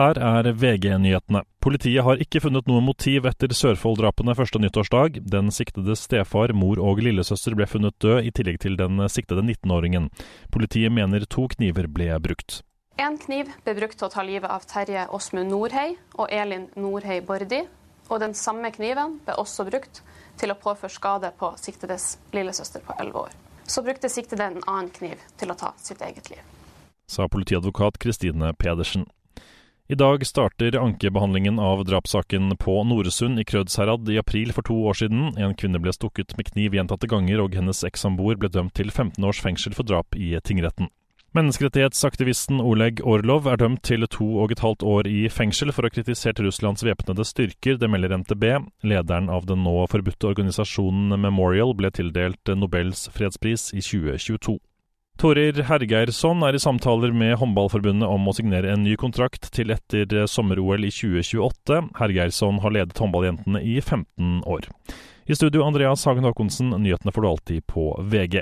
Her er VG-nyhetene. Politiet har ikke funnet noe motiv etter Sørfold-drapene første nyttårsdag. Den siktede stefar, mor og lillesøster ble funnet død, i tillegg til den siktede 19-åringen. Politiet mener to kniver ble brukt. En kniv ble brukt til å ta livet av Terje Åsmund Nordhei og Elin Nordhei Bordi. Og den samme kniven ble også brukt til å påføre skade på siktedes lillesøster på 11 år. Så brukte siktede en annen kniv til å ta sitt eget liv. Sa politiadvokat Kristine Pedersen. I dag starter ankebehandlingen av drapssaken på Noresund i Krødsherad i april for to år siden. En kvinne ble stukket med kniv gjentatte ganger, og hennes ekssamboer ble dømt til 15 års fengsel for drap i tingretten. Menneskerettighetsaktivisten Oleg Orlov er dømt til to og et halvt år i fengsel for å ha kritisert Russlands væpnede styrker, det melder NTB. Lederen av den nå forbudte organisasjonen Memorial ble tildelt Nobels fredspris i 2022. Torir Hergeirsson er i samtaler med Håndballforbundet om å signere en ny kontrakt til etter sommer-OL i 2028. Hergeirsson har ledet håndballjentene i 15 år. I studio Andreas Hagen Håkonsen, nyhetene får du alltid på VG.